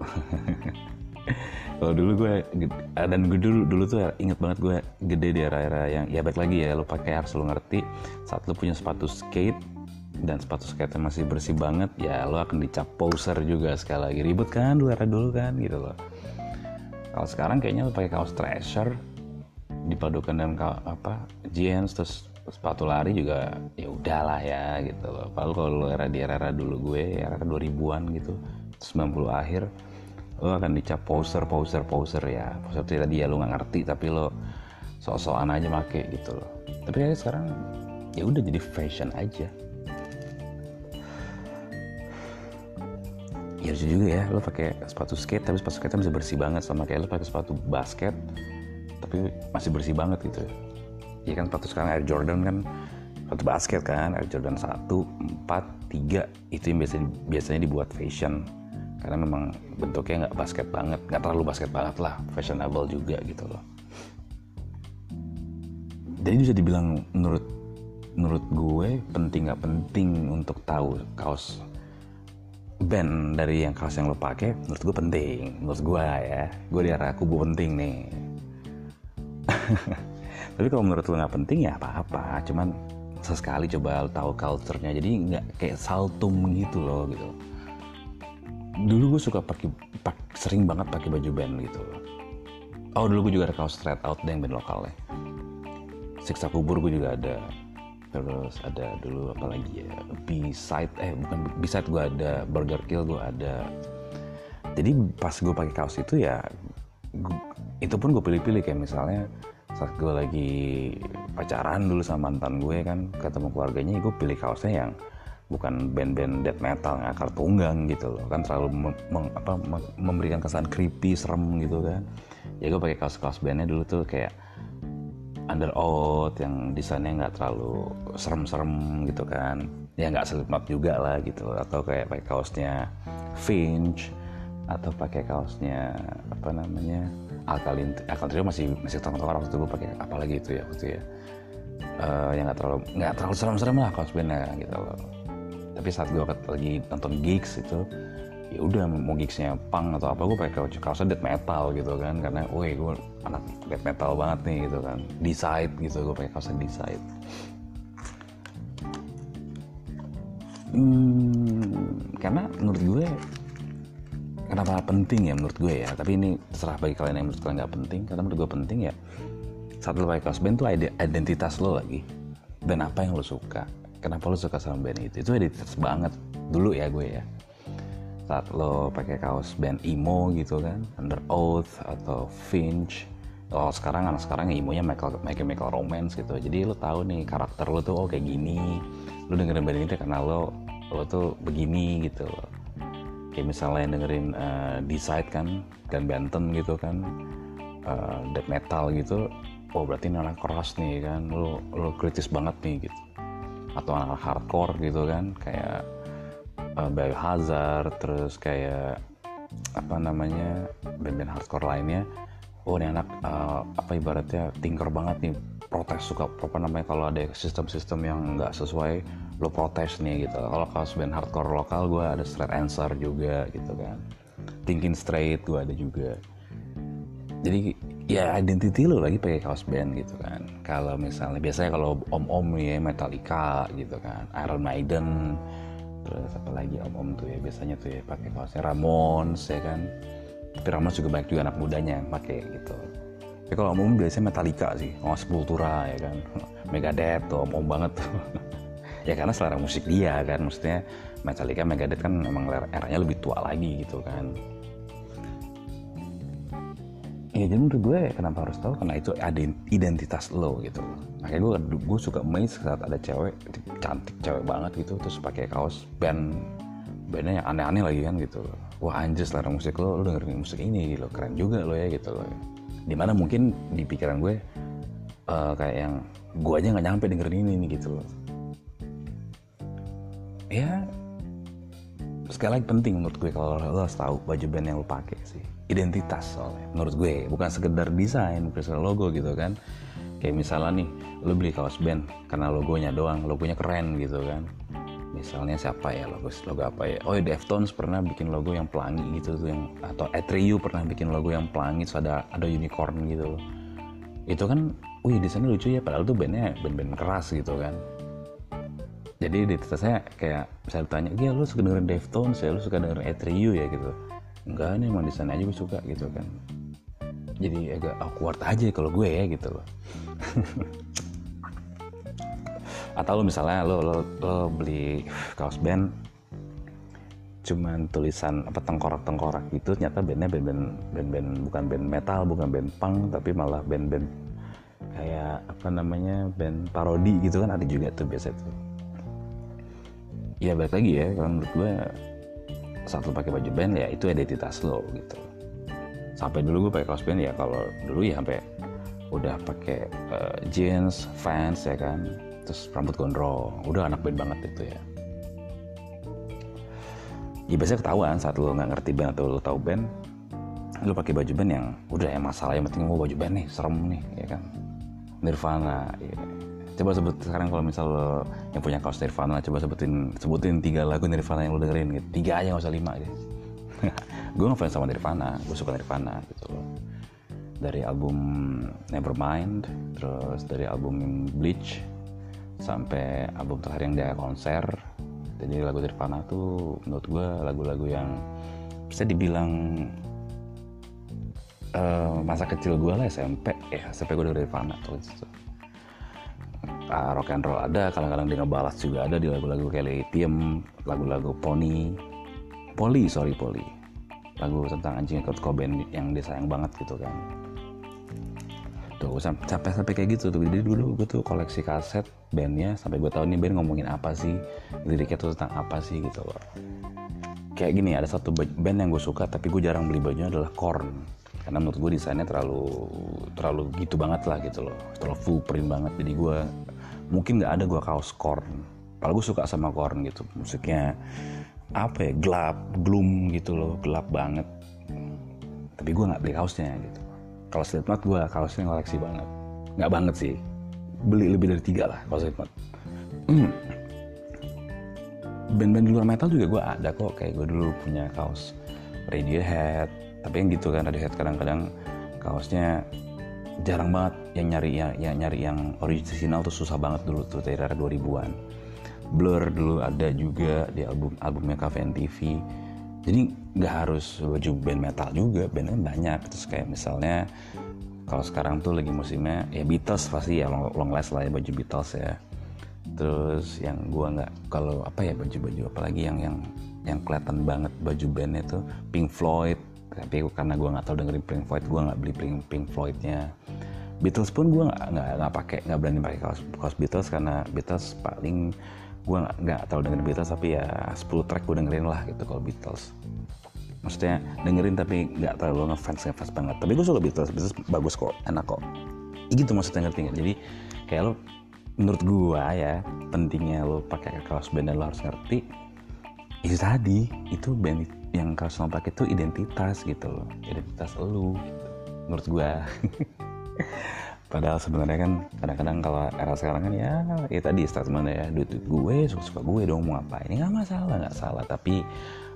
Kalau dulu gue dan gue dulu dulu tuh inget banget gue gede di era-era yang ya baik lagi ya lo pakai harus lo ngerti. Saat lo punya sepatu skate dan sepatu skate masih bersih banget ya lo akan dicap poser juga. Sekali lagi ribet kan dulu era dulu kan gitu loh. Kalau sekarang kayaknya lo pakai kaos treasure dipadukan dengan apa jeans terus sepatu lari juga ya udahlah ya gitu loh. Padahal kalau era di era, era dulu gue era 2000-an gitu 90 akhir lo akan dicap poser poser poser ya. Poser itu tadi ya lo nggak ngerti tapi lo sok-sokan aja make gitu loh. Tapi kayak sekarang ya udah jadi fashion aja. Ya lucu juga ya lo pakai sepatu skate tapi sepatu skate bisa bersih banget sama kayak lo pakai sepatu basket tapi masih bersih banget gitu. ya kan sepatu sekarang Air Jordan kan sepatu basket kan Air Jordan 1, 4, 3 itu yang biasanya, biasanya dibuat fashion. Karena memang bentuknya nggak basket banget nggak terlalu basket banget lah fashionable juga gitu loh. Jadi bisa dibilang menurut menurut gue penting nggak penting untuk tahu kaos band dari yang kaos yang lo pakai menurut gue penting. Menurut gue ya gue di arah kubu penting nih tapi kalau menurut lo nggak penting ya apa-apa. Cuman sesekali coba tahu culture-nya. Jadi nggak kayak saltum gitu loh gitu. Dulu gue suka pakai pak, sering banget pakai baju band gitu. Oh dulu gue juga ada kaos straight out yang band lokal ya siksa kubur gue juga ada. Terus ada dulu apa lagi ya? B-side eh bukan B-side gue ada. Burger Kill gue ada. Jadi pas gue pakai kaos itu ya gua, itu pun gue pilih-pilih kayak misalnya saat gue lagi pacaran dulu sama mantan gue kan ketemu keluarganya gue pilih kaosnya yang bukan band-band death metal yang akar tunggang gitu loh. Kan terlalu mem, apa, memberikan kesan creepy serem gitu kan. Ya gue pakai kaos-kaos bandnya dulu tuh kayak Under Oath yang desainnya nggak terlalu serem-serem gitu kan. Ya nggak Slipknot juga lah gitu atau kayak pakai kaosnya Finch atau pakai kaosnya apa namanya Alkalin Alkalin Trio masih masih tengah-tengah waktu itu gue pakai apa lagi itu ya waktu ya. Uh, yang nggak terlalu nggak terlalu serem-serem lah kaos bandnya gitu loh. Tapi saat gue lagi nonton gigs itu ya udah mau gigsnya punk atau apa gue pakai kaos death metal gitu kan karena woi gue anak death metal banget nih gitu kan. Decide gitu gue pakai kaosnya decide. Hmm, karena menurut gue kenapa penting ya menurut gue ya? Tapi ini terserah bagi kalian yang menurut kalian nggak penting. Karena menurut gue penting ya saat lo pakai kaos band tuh identitas lo lagi. Dan apa yang lo suka. Kenapa lo suka sama band itu? Itu identitas banget. Dulu ya gue ya. Saat lo pakai kaos band emo gitu kan. Under Oath atau Finch. Oh sekarang anak sekarang ya imonya Michael Michael Michael Romance gitu. Jadi lo tahu nih karakter lo tuh oh kayak gini. Lo dengerin band ini karena lo lo tuh begini gitu. loh kayak misalnya dengerin uh, Decide kan dan Benton gitu kan uh, death metal gitu oh berarti ini anak keras nih kan lo lo kritis banget nih gitu. Atau anak hardcore gitu kan kayak uh, Biohazard terus kayak apa namanya band-band hardcore lainnya. Oh ini anak uh, apa ibaratnya tinker banget nih protes suka apa namanya kalau ada sistem-sistem yang nggak sesuai lo protes nih gitu. Kalau kaos band hardcore lokal gue ada straight answer juga gitu kan. Thinking straight gue ada juga. Jadi ya identity lo lagi pakai kaos band gitu kan. Kalau misalnya biasanya kalau om-om ya Metallica gitu kan Iron Maiden terus apa lagi om-om tuh ya biasanya tuh ya pakai kaosnya Ramones ya kan. Tapi Ramones juga banyak juga anak mudanya yang pakai gitu tapi kalau om-om biasanya Metallica sih. Oh Sepultura ya kan. Megadeth tuh om-om banget. Tuh ya karena selera musik dia kan. Maksudnya Metallica Megadeth kan memang eranya lebih tua lagi gitu kan. Ya jadi menurut gue kenapa harus tahu? Karena itu ada identitas lo gitu. Makanya gue gue suka main saat ada cewek cantik cewek banget gitu. Terus pakai kaos band bandnya yang aneh-aneh lagi kan gitu. Wah anjir selera musik lo lo dengerin musik ini gitu. Keren juga lo ya gitu. loh di mana mungkin di pikiran gue uh, kayak yang gue aja nggak nyampe dengerin ini nih gitu loh. Ya sekali lagi penting menurut gue kalau lo harus tahu baju band yang lo pakai sih. Identitas soalnya menurut gue. Bukan sekedar desain bukan sekedar logo gitu kan. Kayak misalnya nih lu beli kaos band karena logonya doang logonya keren gitu kan misalnya siapa ya logo logo apa ya? Oh ya Deftones pernah bikin logo yang pelangi gitu tuh yang atau Atreyu pernah bikin logo yang pelangi terus ada ada unicorn gitu loh. Itu kan wih desainnya lucu ya padahal tuh bandnya band-band keras gitu kan. Jadi di saya kayak saya tanya ya lu suka dengerin Deftones ya? Lu suka dengerin Atreyu ya? Gitu. Enggak nih emang desain aja gue suka gitu kan. Jadi agak awkward aja kalau gue ya gitu loh atau lo misalnya lo, lo, lo beli kaos band cuman tulisan apa tengkorak-tengkorak gitu ternyata bandnya band-band band-band bukan band metal bukan band punk tapi malah band-band kayak apa namanya band parodi gitu kan ada juga tuh biasa tuh. Ya balik lagi ya kalau menurut gue saat lo pakai baju band ya itu identitas lo gitu. Sampai dulu gue pakai kaos band ya kalau dulu ya sampai udah pakai uh, jeans, fans ya kan, terus rambut gondrong, udah anak band banget itu ya. Ya biasanya ketahuan saat lo nggak ngerti band atau lo tahu band, lo pakai baju band yang udah ya masalah yang penting mau baju band nih, serem nih, ya kan. Nirvana, ya. Coba sebut sekarang kalau misal lo yang punya kaos Nirvana, coba sebutin sebutin tiga lagu Nirvana yang lo dengerin gitu. Tiga aja nggak usah lima gitu. gue ngefans sama Nirvana, gue suka Nirvana gitu loh dari album Nevermind terus dari album Bleach sampai album terakhir yang dia konser. Jadi lagu Nirvana tuh menurut gue lagu-lagu yang bisa dibilang uh, masa kecil gue lah SMP ya SMP gue dari Nirvana tuh. Gitu. Uh, rock and roll ada kadang-kadang dia ngebalas juga ada di lagu-lagu kayak Lithium lagu-lagu Pony. Poli sorry Poli. Lagu tentang anjing Kurt Cobain yang disayang banget gitu kan tuh sampai sampai kayak gitu tuh. Jadi dulu gue tuh koleksi kaset bandnya sampai gue tahu nih band ngomongin apa sih liriknya tuh tentang apa sih gitu loh. Kayak gini ada satu band yang gue suka tapi gue jarang beli bajunya adalah Korn. Karena menurut gue desainnya terlalu terlalu gitu banget lah gitu loh. Terlalu full print banget. Jadi gue mungkin nggak ada gue kaos Korn. Kalau gue suka sama Korn gitu. Musiknya apa ya gelap gloom gitu loh. Gelap banget. Tapi gue nggak beli kaosnya gitu kalau Slipknot gue kaosnya koleksi banget. Nggak banget sih. Beli lebih dari tiga lah kalau Slipknot. Hmm. band-band di luar metal juga gue ada kok. Kayak gue dulu punya kaos Radiohead. Tapi yang gitu kan Radiohead kadang-kadang kaosnya jarang banget. Yang nyari yang, yang nyari yang original tuh susah banget dulu tuh dari era 2000-an Blur dulu ada juga di album albumnya Cafe TV jadi nggak harus baju band metal juga bandnya banyak. Terus kayak misalnya kalau sekarang tuh lagi musimnya ya Beatles pasti ya long, long last lah ya baju Beatles ya. Terus yang gua nggak kalau apa ya baju-baju apalagi yang yang yang kelihatan banget baju bandnya tuh Pink Floyd. Tapi karena gua nggak tahu dengerin Pink Floyd gua nggak beli Pink, Pink Floydnya. Beatles pun gua nggak nggak nggak pakai nggak berani pakai kaos kaos Beatles karena Beatles paling gue nggak terlalu dengerin Beatles tapi ya 10 track gue dengerin lah gitu kalau Beatles. Maksudnya dengerin tapi nggak terlalu ngefans ngefans banget. Tapi gue suka Beatles Beatles bagus kok enak kok. Gitu maksudnya ngerti gak jadi kayak lo menurut gue ya pentingnya lo pakai kaos band dan lo harus ngerti itu tadi itu band yang kaos lo pakai itu identitas gitu loh. Identitas lo menurut gue padahal sebenarnya kan kadang-kadang kalau era sekarang kan ya ya tadi statement ya duit, duit gue suka-suka gue dong mau apa ini nggak masalah nggak salah. Tapi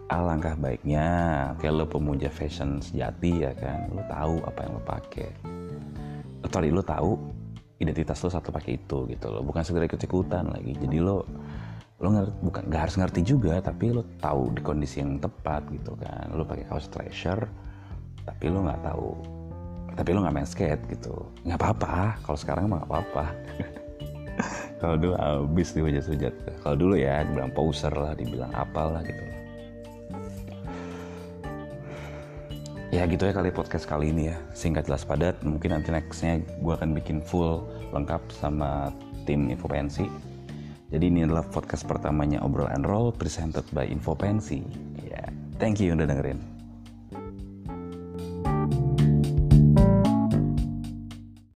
alangkah baiknya kayak lo pemuja fashion sejati ya kan lo tahu apa yang lo pakai sorry lo tahu identitas lo satu pakai itu gitu lo bukan sekedar ikut ikutan lagi. Jadi lo lo ngerti, bukan nggak harus ngerti juga tapi lo tahu di kondisi yang tepat gitu kan. Lo pakai kaos treasure tapi lo nggak tahu tapi lo nggak main skate gitu. Nggak apa-apa. Kalau sekarang mah nggak apa-apa. Kalau dulu abis dihujat-hujat kalau dulu ya dibilang poser lah dibilang apalah gitu. Ya gitu ya kali podcast kali ini ya. Singkat jelas padat. Mungkin nanti nextnya gue akan bikin full lengkap sama tim Infopensi jadi ini adalah podcast pertamanya Obrol and Roll presented by Infopensi ya thank you udah dengerin